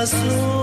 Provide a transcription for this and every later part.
azul.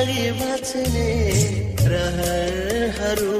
जिन्दगी बच्ने रहरहरूमा हेर्दा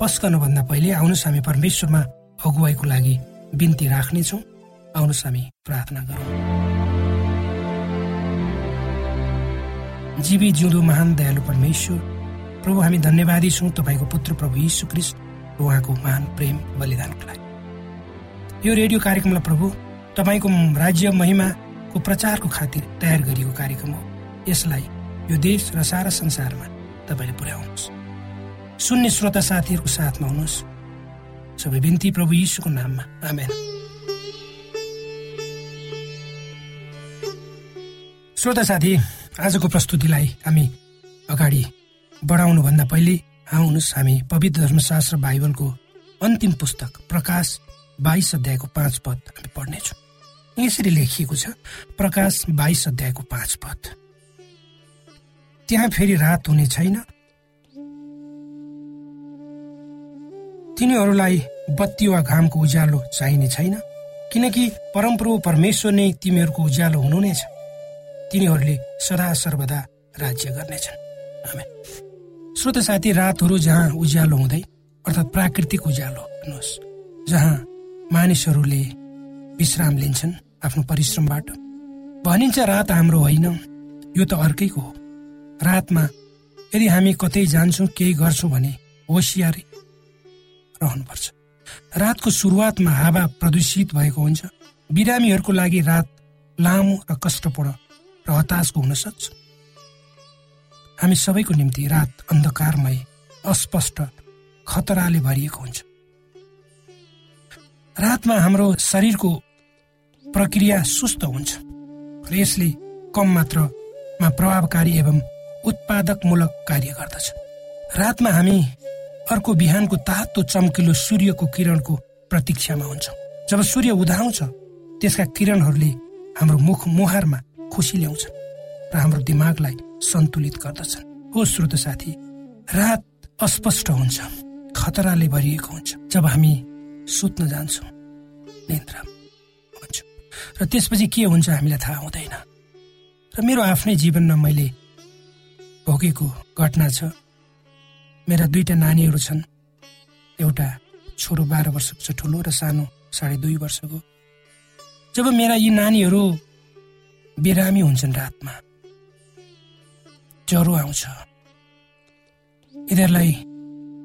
पस्कनुभन्दा पहिले आउनुहोस् हामी परमेश्वरमा अगुवाईको लागि बिन्ती राख्नेछौँ। आउनुहोस् हामी प्रार्थना गरौँ। जीवी जिउँदो महान दयालु परमेश्वर प्रभु हामी धन्यवादी छौँ तपाईँको पुत्र प्रभु यीशु क्रिस्ट उहाँको महान प्रेम बलिदानको लागि। यो रेडियो कार्यक्रमलाई प्रभु तपाईँको राज्य महिमाको प्रचारको खातिर तयार गरिएको कार्यक्रम हो। यसलाई यो देश र सारा संसारमा तपाईँले पुर्याउनुहोस्। सुन्ने श्रोता साथीहरूको साथमा हुनुहोस्। सबै बिन्ती प्रभु यीशुको नाममा। आमेन। श्रोता साथी आजको प्रस्तुतिलाई हामी अगाडि बढाउनुभन्दा पहिले आउनुहोस्। हामी पवित्र धर्मशास्त्र बाइबलको अन्तिम पुस्तक प्रकाश बाइस अध्यायको पाँच पद हामी पढ्नेछौँ। यसरी लेखिएको छ प्रकाश बाइस अध्यायको पाँच पद। त्यहाँ फेरि रात हुने छैन तिनीहरूलाई बत्ती वा घामको उज्यालो चाहिने छैन किनकि परमप्रभु परमेश्वर नै तिमीहरूको उज्यालो हुनुहुनेछ। तिनीहरूले सदा सर्वदा राज्य गर्नेछन्। श्रोत साथी रातहरू जहाँ उज्यालो हुँदै अर्थात् प्राकृतिक उज्यालो भन्नुहोस् जहाँ मानिसहरूले विश्राम लिन्छन् आफ्नो परिश्रमबाट। भनिन्छ रात हाम्रो होइन यो त अर्कैको हो। रातमा यदि हामी कतै जान्छौँ केही गर्छौँ भने होसियारी रहनुपर्छ। रातको सुरुवातमा हावा प्रदूषित भएको हुन्छ। बिरामीहरूको लागि रात लामो र कष्टपूर्ण र हताशको हुन सक्छ। हामी सबैको निम्ति रात अन्धकारमय अस्पष्ट खतराले भरिएको हुन्छ। रातमा हाम्रो शरीरको प्रक्रिया सुस्त हुन्छ। र यसले कम मात्रामा प्रभावकारी एवं उत्पादकमूलक कार्य गर्दछ। रातमा हामी अर्को बिहानको तातो चम्किलो सूर्यको किरणको प्रतीक्षामा हुन्छौँ। जब सूर्य उदाउँछ त्यसका किरणहरूले हाम्रो मुख मुहारमा खुसी ल्याउँछन् र हाम्रो दिमागलाई सन्तुलित गर्दछन्। हो श्रोत साथी रात अस्पष्ट हुन्छ खतराले भरिएको हुन्छ। जब हामी सुत्न जान्छौँ निन्द्रा हुन्छ। र त्यसपछि के हुन्छ हामीलाई थाहा हुँदैन। र मेरो आफ्नै जीवनमा मैले भोगेको घटना छ। मेरा दुईटा नानीहरू छन्। एउटा छोरो बाह्र वर्षको छ ठुलो र सानो साढे दुई वर्षको। जब मेरा यी नानीहरू बिरामी हुन्छन् रातमा ज्वरो आउँछ। यिनीहरूलाई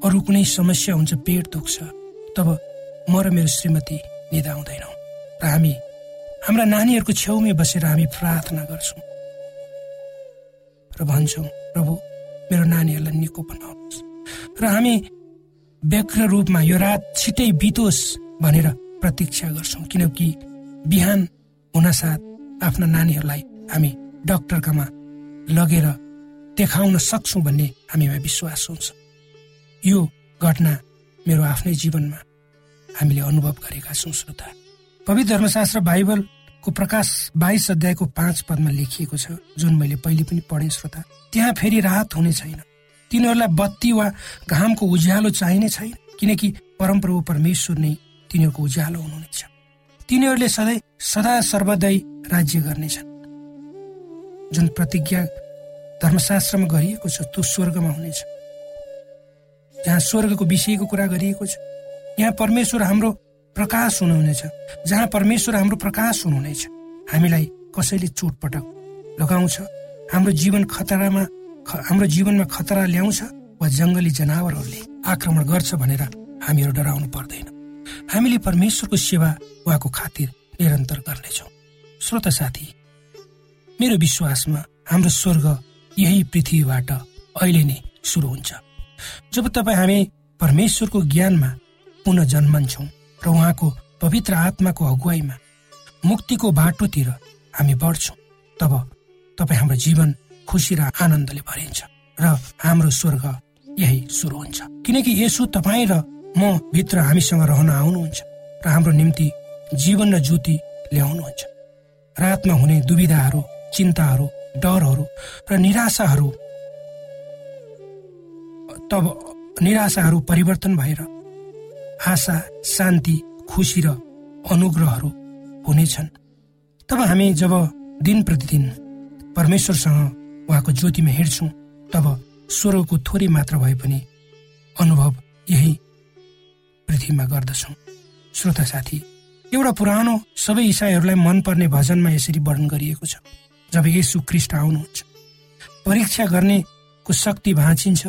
अरू कुनै समस्या हुन्छ पेट दुख्छ। तब म र मेरो श्रीमती निधाउँदैनौँ र हामी हाम्रा नानीहरूको छेउमै बसेर हामी प्रार्थना गर्छौँ। र भन्छौँ प्रभु मेरो नानीहरूलाई निको बनाउनुहोस् र हामी व्यग्र रूपमा यो रात छिटै बितोस् भनेर प्रतीक्षा गर्छौँ। किनकि बिहान हुनसाथ आफ्ना नानीहरूलाई हामी डक्टरकामा लगेर देखाउन सक्छौँ भन्ने हामीमा विश्वास हुन्छ। यो घटना मेरो आफ्नै जीवनमा हामीले अनुभव गरेका छौँ श्रोता। पवित्र धर्मशास्त्र बाइबलको प्रकाश बाइस अध्यायको पाँच पदमा लेखिएको छ जुन मैले पहिले पनि पढेँ श्रोता। त्यहाँ फेरि राहत हुने छैन। तिनीहरूलाई बत्ती वा घामको उज्यालो चाहिने छैन। किनकि परमप्रभु परमेश्वर नै तिनीहरूको उज्यालो हुनुहुनेछ। तिनीहरूले सधैँ सदा सर्वदै राज्य गर्नेछन्। जुन प्रतिज्ञा धर्मशास्त्रमा गरिएको छ त्यो स्वर्गमा हुनेछ। जहाँ स्वर्गको विषयको कुरा गरिएको छ यहाँ परमेश्वर हाम्रो प्रकाश हुनुहुनेछ। जहाँ परमेश्वर हाम्रो प्रकाश हुनुहुनेछ हामीलाई कसैले चोटपटक लगाउँछ। हाम्रो जीवन खतरामा हाम्रो जीवनमा खतरा ल्याउँछ वा जङ्गली जनावरहरूले आक्रमण गर्छ भनेर हामीहरू डराउनु पर्दैन। हामीले परमेश्वरको सेवा उहाँको खातिर निरन्तर गर्नेछौँ। श्रोता साथी मेरो विश्वासमा हाम्रो स्वर्ग यही पृथ्वीबाट अहिले नै सुरु हुन्छ। जब तपाईँ हामी परमेश्वरको ज्ञानमा पुनः जन्मन्छौँ र उहाँको पवित्र आत्माको अगुवाईमा मुक्तिको बाटोतिर हामी बढ्छौँ तब तपाईँ हाम्रो जीवन खुसी र आनन्दले भरिन्छ र हाम्रो स्वर्ग यही सुरु हुन्छ। किनकि यसो तपाईँ र म भित्र हामीसँग रहन आउनुहुन्छ र हाम्रो निम्ति जीवन र ज्योति ल्याउनुहुन्छ। रातमा हुने दुविधाहरू चिन्ताहरू डरहरू र निराशाहरू तब निराशाहरू परिवर्तन भएर आशा शान्ति खुसी र अनुग्रहहरू हुनेछन्। तब हामी जब दिन प्रतिदिन परमेश्वरसँग उहाँको ज्योतिमा हिँड्छौँ तब स्वरको थोरै मात्र भए पनि अनुभव यही पृथ्वीमा गर्दछौँ। श्रोता साथी एउटा पुरानो सबै इसाईहरूलाई मनपर्ने भजनमा यसरी वर्णन गरिएको छ। जब यसु क्रिस्ट आउनुहुन्छ परीक्षा गर्नेको शक्ति भाँचिन्छ।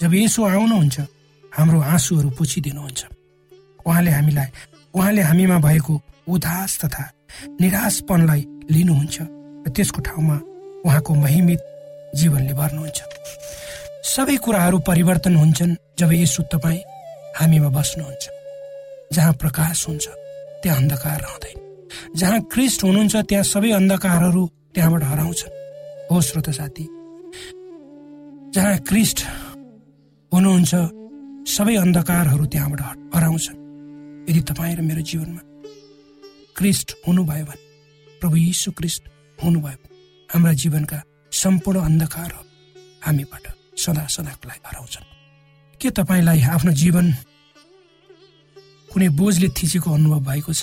जब यसो आउनुहुन्छ हाम्रो आँसुहरू पुछिदिनुहुन्छ। उहाँले हामीलाई उहाँले हामीमा भएको उदास तथा निराशपनलाई लिनुहुन्छ र त्यसको ठाउँमा उहाँको महिमित जीवनले भर्नुहुन्छ। सबै कुराहरू परिवर्तन हुन्छन् जब यसो तपाईँ हामीमा बस्नुहुन्छ। जहाँ प्रकाश हुन्छ त्यहाँ अन्धकार रहँदैन। जहाँ क्रिस्ट हुनुहुन्छ त्यहाँ सबै अन्धकारहरू त्यहाँबाट हराउँछन्। हो श्रोत साथी जहाँ क्रिस्ट हुनुहुन्छ सबै अन्धकारहरू त्यहाँबाट हराउँछन्। यदि तपाईँ र मेरो जीवनमा क्रिस्ट हुनुभयो भने प्रभु यीशु क्रिस्ट हुनुभयो हाम्रा जीवनका सम्पूर्ण अन्धकारहरू हामीबाट सदा सदाको लागि हराउँछन्। के तपाईँलाई आफ्नो जीवन कुनै बोझले थिचेको अनुभव भएको छ?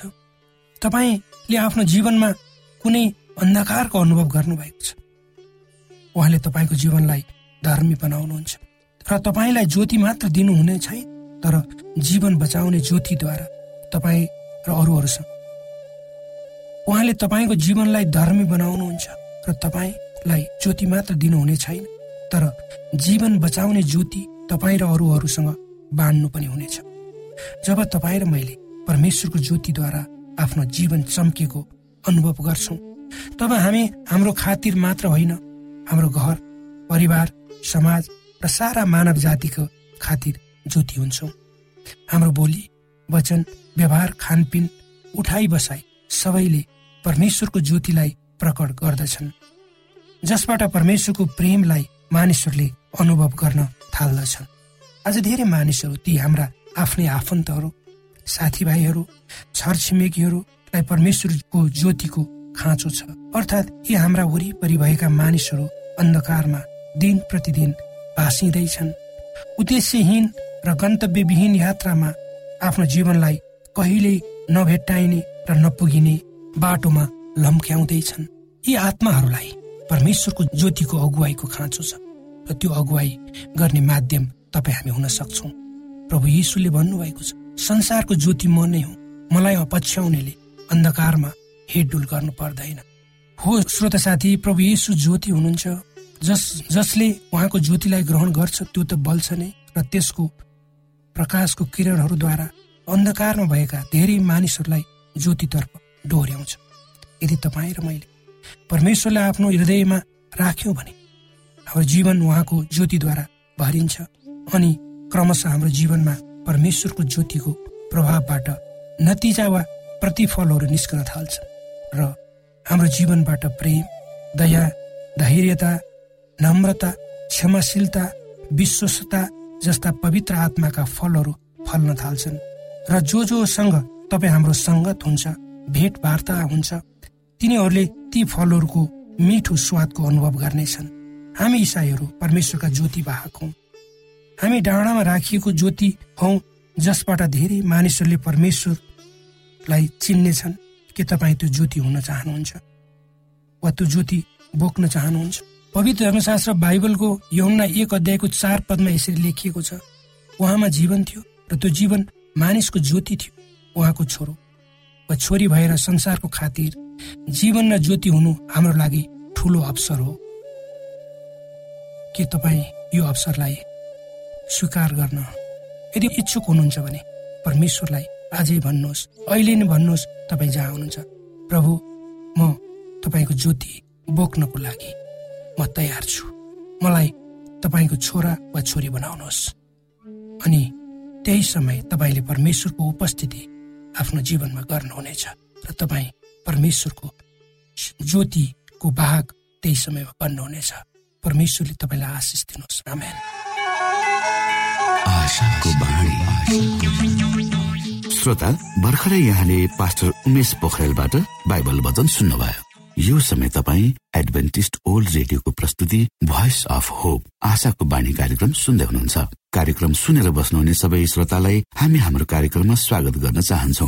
तपाईँले आफ्नो जीवनमा कुनै अन्धकारको अनुभव गर्नुभएको छ? उहाँले तपाईँको जीवनलाई धर्मी बनाउनुहुन्छ र तपाईँलाई ज्योति मात्र दिनुहुने छैन तर जीवन बचाउने ज्योतिद्वारा तपाईँ र अरूहरूसँग। उहाँले तपाईँको जीवनलाई धर्मी बनाउनुहुन्छ। र तपाईँलाई ज्योति मात्र दिनुहुने छैन तर जीवन बचाउने ज्योति तपाईँ र अरूहरूसँग बाँड्नु पनि हुनेछ। जब तपाईँ र मैले परमेश्वरको ज्योतिद्वारा आफ्नो जीवन चम्केको अनुभव गर्छौँ तब हामी हाम्रो खातिर मात्र होइन हाम्रो घर परिवार समाज र सारा मानव जातिको खातिर ज्योति हुन्छौँ। हाम्रो बोली वचन व्यवहार खानपिन उठाइ बसाई सबैले परमेश्वरको ज्योतिलाई प्रकट गर्दछन् जसबाट परमेश्वरको प्रेमलाई मानिसहरूले अनुभव गर्न थाल्दछन्। आज धेरै मानिसहरू ती हाम्रा आफ्नै आफन्तहरू साथीभाइहरू छरछिमेकीहरूलाई परमेश्वरको ज्योतिको खाँचो छ। अर्थात् यी हाम्रा वरिपरि भएका मानिसहरू अन्धकारमा दिन प्रतिदिन भाँसिँदैछन् उद्देश्यहीन र गन्तव्यविहीन यात्रामा आफ्नो जीवनलाई कहिले नभेट्टाइने र नपुगिने बाटोमा लम्क्याउँदैछन्। यी आत्माहरूलाई परमेश्वरको ज्योतिको अगुवाईको खाँचो छ र त्यो अगुवाई गर्ने माध्यम तपाईँ हामी हुन सक्छौँ। प्रभु यीशुले भन्नुभएको छ संसारको ज्योति म नै हुँ। मलाई अपछ्याउनेले अन्धकारमा हिडडुल गर्नु पर्दैन। हो श्रोत साथी प्रभु यीशु ज्योति हुनुहुन्छ। जस जसले उहाँको ज्योतिलाई ग्रहण गर्छ त्यो त बल्छ नै र त्यसको प्रकाशको किरणहरूद्वारा अन्धकारमा भएका धेरै मानिसहरूलाई ज्योतितर्फ डोर्याउँछ। यदि तपाईँ र मैले परमेश्वरलाई आफ्नो हृदयमा राख्यौँ भने हाम्रो जीवन उहाँको ज्योतिद्वारा भरिन्छ अनि क्रमशः हाम्रो जीवनमा परमेश्वरको ज्योतिको प्रभावबाट नतिजा वा प्रतिफलहरू निस्कन थाल्छ र हाम्रो जीवनबाट प्रेम दया धैर्यता नम्रता क्षमाशीलता विश्वसता जस्ता पवित्र आत्माका फलहरू फल्न थाल्छन् र जो जोसँग तपाईँ हाम्रो सङ्गत हुन्छ भेटवार्ता हुन्छ तिनीहरूले ती फलहरूको मिठो स्वादको अनुभव गर्नेछन्। हामी इसाईहरू परमेश्वरका ज्योति वाहक हौँ। हामी डाँडामा राखिएको ज्योति हौ जसबाट धेरै मानिसहरूले परमेश्वरलाई चिन्नेछन् के तपाईँ त्यो ज्योति हुन चाहनुहुन्छ वा त्यो ज्योति बोक्न चाहनुहुन्छ। पवित्र धर्मशास्त्र बाइबलको यौना एक अध्यायको चार पदमा यसरी लेखिएको छ उहाँमा जीवन थियो र त्यो जीवन मानिसको ज्योति थियो उहाँको छोरो वा छोरी भएर संसारको खातिर जीवन र ज्योति हुनु हाम्रो लागि ठुलो अवसर हो। के तपाईँ यो अवसरलाई स्वीकार गर्न यदि इच्छुक हुनुहुन्छ भने परमेश्वरलाई आजै भन्नुहोस् अहिले नै भन्नुहोस् तपाईँ जहाँ हुनुहुन्छ। प्रभु म तपाईँको ज्योति बोक्नको लागि म तयार छु। मलाई तपाईँको छोरा वा छोरी बनाउनुहोस्। अनि त्यही समय तपाईँले परमेश्वरको उपस्थिति आफ्नो जीवनमा गर्नुहुनेछ र तपाईँ परमेश्वरको ज्योतिको भाग त्यही समयमा बन्नुहुनेछ। परमेश्वरले तपाईँलाई आशिष दिनुहोस्। बाणी। श्रोता भर्खरै यहाँले पास्टर उमेश पोखरेलबाट बाइबल वचन सुन्नुभयो। यो समय तपाईँ एडभेन्टिस्ट ओल्ड रेडियोको प्रस्तुति भोइस अफ होप आशाको बाणी कार्यक्रम सुन्दै हुनुहुन्छ। कार्यक्रम सुनेर बस्नुहुने सबै श्रोतालाई हामी हाम्रो कार्यक्रममा स्वागत गर्न चाहन्छौ।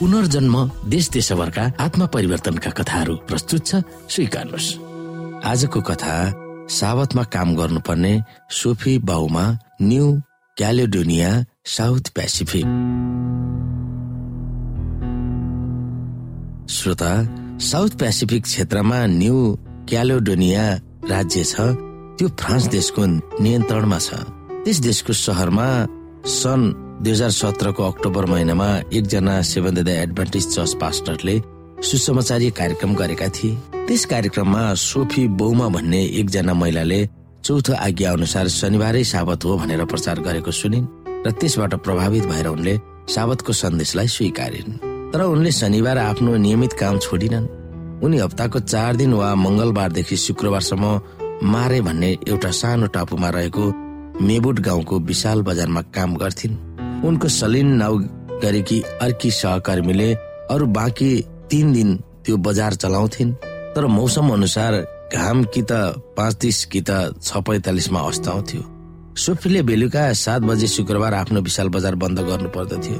पुनर्जन्म देश देशभरका आत्मा परिवर्तनका कथाहरू प्रस्तुत छ। स्वीकार्नुहोस्। आजको कथा सावतमा काम गर्नुपर्ने सोफी बाउमा न्यू क्यालेडोनिया साउथ पेसिफिक श्रोता साउथ पेसिफिक क्षेत्रमा न्यू क्यालोडोनिया राज्य छ। त्यो फ्रान्स देशको नियन्त्रणमा छ। त्यस देशको सहरमा सन् दुई हजार सत्रको अक्टोबर महिनामा एकजना सेभन द एडभान्टेज चर्च पास्टरले सुसमाचारी कार्यक्रम गरेका थिए। त्यस कार्यक्रममा सोफी बौमा भन्ने एकजना महिलाले चौथो आज्ञा अनुसार शनिबारै साबत हो भनेर प्रचार गरेको सुनिन् र त्यसबाट प्रभावित भएर उनले साबतको सन्देशलाई स्वीकारिन्। तर उनले शनिबार आफ्नो नियमित काम छोडिनन्। उनी हप्ताको चार दिन वा मंगलबारदेखि शुक्रबारसम्म मारे भन्ने एउटा सानो टापुमा रहेको मेबुट गाउँको विशाल बजारमा काम गर्थिन्। उनको सलिन नाउ गरेकी अर्की सहकर्मीले अरू बाँकी तीन दिन त्यो बजार चलाउँथिन्। तर मौसम अनुसार घाम कि त पाँच कि त छ पैतालिसमा अस्त आउँथ्यो सोफीले बेलुका सात बजे शुक्रबार आफ्नो विशाल बजार बन्द गर्नु पर्दथ्यो।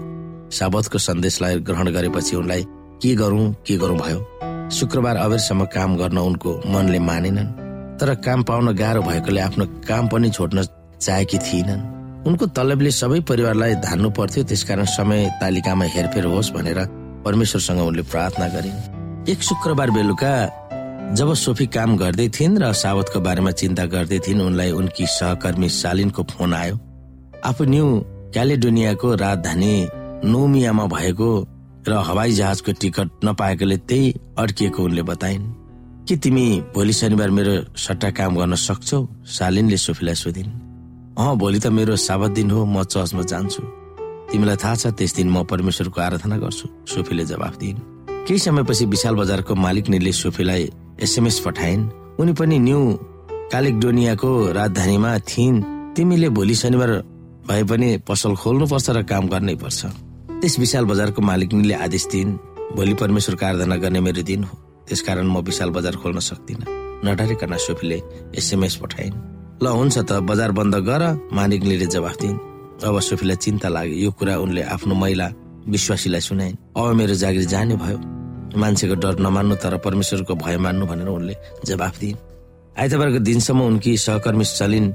साबतको सन्देशलाई ग्रहण गरेपछि उनलाई के गरौँ के गरौँ भयो। शुक्रबार अबेरसम्म काम गर्न उनको मनले मानेनन्। तर काम पाउन गाह्रो भएकोले आफ्नो काम पनि छोड्न चाहेकी थिएनन् उनको तलबले सबै परिवारलाई धान्नु पर्थ्यो त्यसकारण समय तालिकामा हेरफेर होस् भनेर परमेश्वरसँग उनले प्रार्थना गरिन्। एक शुक्रबार बेलुका जब सोफी काम गर्दै थिइन् र सावतको बारेमा चिन्ता गर्दै थिइन् उनलाई उनकी सहकर्मी सालिनको फोन आयो। आफू न्यू क्यालेडोनियाको राजधानी नोमियामा भएको र हवाई जहाजको टिकट नपाएकोले त्यही अड्किएको उनले बताइन्। के तिमी भोलि शनिबार मेरो सट्टा काम गर्न सक्छौ? सालिनले सोफीलाई सोधिन्। अँ भोलि त मेरो साबत दिन हो म चर्चमा जान्छु। तिमीलाई थाहा छ त्यस दिन म परमेश्वरको आराधना गर्छु सोफीले जवाफ दिइन्। केही समयपछि विशाल बजारको मालिकनीले सोफीलाई एसएमएस पठाइन्। उनी पनि न्यू कालिकडोनियाको राजधानीमा थिइन्। तिमीले भोलि शनिबार भए पनि पसल खोल्नुपर्छ र काम गर्नै पर्छ। त्यस विशाल बजारको मालिकनीले आदेश दिइन् भोलि परमेश्वरको आराधना गर्ने मेरो दिन हो। त्यसकारण म विशाल बजार खोल्न सक्दिनँ। नडरिकन सोफीले एसएमएस पठाइन्। ल हुन्छ त बजार बन्द गर मालिकनीले जवाफ दिइन् अब सोफीलाई चिन्ता लाग्यो यो कुरा उनले आफ्नो महिला विश्वासीलाई सुनाइन्। अब मेरो जागिर जाने भयो। मान्छेको डर नमान्नु तर परमेश्वरको भय मान्नु भनेर उनले जवाफ दिइन् आइतबारको दिनसम्म उनकी सहकर्मी सलिन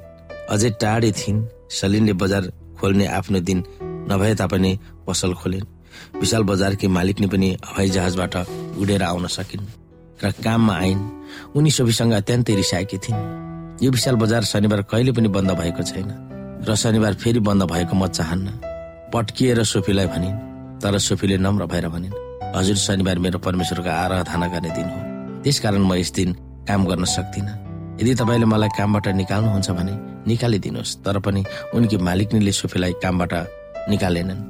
अझै टाढे थिइन्। सलिनले बजार खोल्ने आफ्नो दिन नभए तापनि पसल खोलिन्। विशाल बजारकी मालिकनी पनि हवाई जहाजबाट उडेर आउन सकिन् र काममा आइन्। उनी सोफीसँग अत्यन्तै रिसाएकी थिइन्। यो विशाल बजार शनिबार कहिले पनि बन्द भएको छैन र शनिबार फेरि बन्द भएको म चाहन्न। पट्किएर सोफीलाई भनिन् तर सोफीले नम्र भएर भनिन् हजुर शनिबार मेरो परमेश्वरको आराधना गर्ने दिन हो। त्यसकारण म यस दिन काम गर्न सक्दिनँ। यदि तपाईँले मलाई कामबाट निकाल्नुहुन्छ भने निकालिदिनुहोस् तर पनि उनकी मालिकनीले सोफीलाई कामबाट निकालेनन्।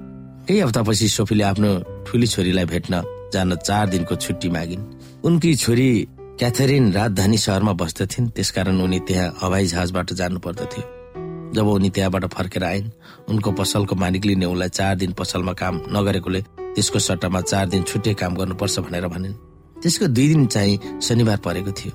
केही हप्तापछि सोफीले आफ्नो ठुली छोरीलाई भेट्न जान चार दिनको छुट्टी मागिन्। उनकी छोरी क्याथरिन राजधानी सहरमा बस्दथिन् त्यसकारण उनी त्यहाँ हवाई जहाजबाट जानु पर्दथ्यो। जब उनी त्यहाँबाट फर्केर आइन् उनको पसलको मालिकले नै उनलाई चार दिन पसलमा काम नगरेकोले त्यसको सट्टामा चार दिन छुट्टै काम गर्नुपर्छ भनेर भनिन्। त्यसको दुई दिन चाहिँ शनिबार परेको थियो।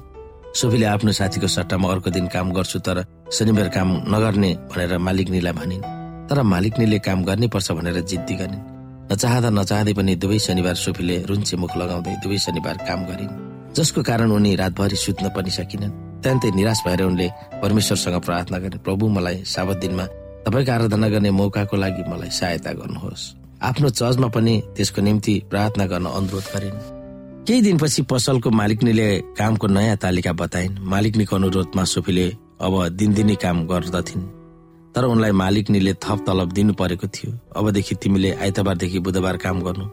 सोफीले आफ्नो साथीको सट्टामा अर्को दिन काम गर्छु तर शनिबार काम नगर्ने भनेर मालिकनीलाई भनिन्। तर मालिकनीले काम गर्नै पर्छ भनेर जिद्दी गरिन्। नचाहँदा नचाहँदै पनि दुवै शनिबार सोफीले रुन्चे मुख लगाउँदै दुवै शनिबार काम गरिन्। जसको कारण उनी रातभरि सुत्न पनि सकिनन्। अत्यन्तै निराश भएर उनले परमेश्वरसँग प्रार्थना गरे प्रभु मलाई साबत दिनमा तपाईँको आराधना गर्ने मौकाको लागि मलाई सहायता गर्नुहोस्। आफ्नो चर्चमा पनि त्यसको निम्ति प्रार्थना गर्न अनुरोध गरिन्। केही दिनपछि पसलको मालिकनीले कामको नयाँ तालिका बताइन्। मालिकनीको अनुरोधमा सोफीले अब दिनदिनै काम गर्दथिन्। तर उनलाई मालिकनीले थप तलब दिनु परेको थियो। अबदेखि तिमीले आइतबारदेखि बुधबार काम गर्नु।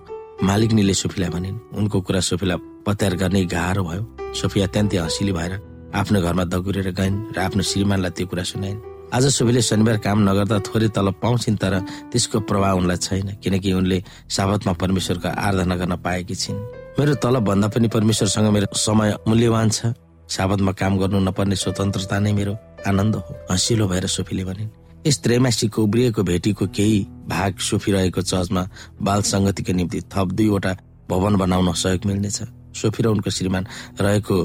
मालिकनीले सोफीलाई भनिन् उनको कुरा सोफीलाई पत्यार गर्ने गाह्रो भयो। सोफी अत्यन्तै हँसिली भएर आफ्नो घरमा दगुरेर गइन् र आफ्नो श्रीमानलाई त्यो कुरा सुनाइन्। आज सोफीले शनिबार काम नगर्दा थोरै तलब पाउँछिन् तर त्यसको प्रभाव उनलाई छैन किनकि उनले साबतमा परमेश्वरको आराधना गर्न पाएकी छिन्। मेरो तलब भन्दा पनि परमेश्वरसँग मेरो समय मूल्यवान छ। साबतमा काम गर्नु नपर्ने स्वतन्त्रता नै मेरो आनन्द हो। हँसिलो भएर सोफीले भनिन् यस त्रैमासिकको उब्रिएको भेटीको केही भाग सोफी रहेको चर्चमा बाल सङ्गतिको निम्ति थप दुईवटा भवन बनाउन सहयोग मिल्नेछ। सोफी र उनको श्रीमान रहेको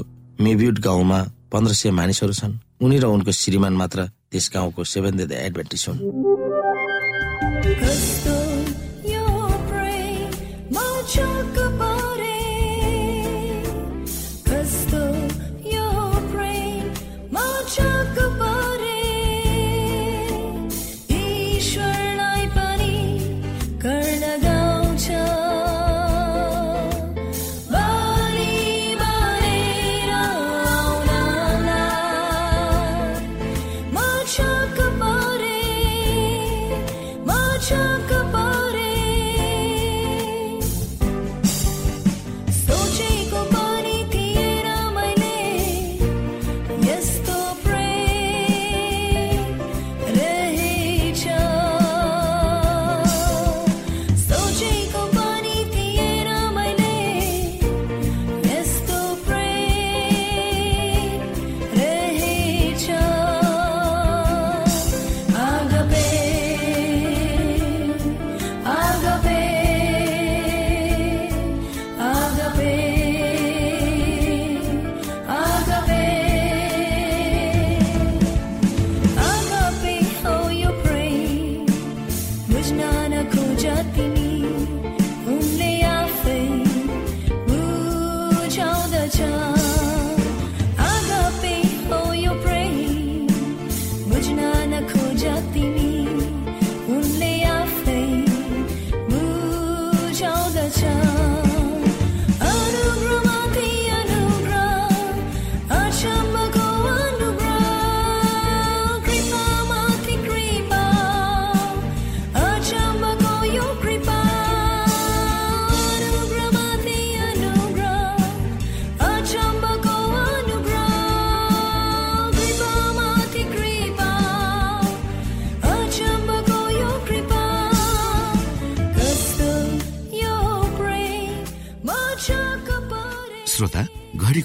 मेब्युट गाउँमा पन्ध्र सय मानिसहरू छन्। उनी र उनको श्रीमान मात्र त्यस गाउँको सेभेन डे एडभेन्टिस हुन्।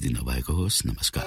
दिनुभएको होस् नमस्कार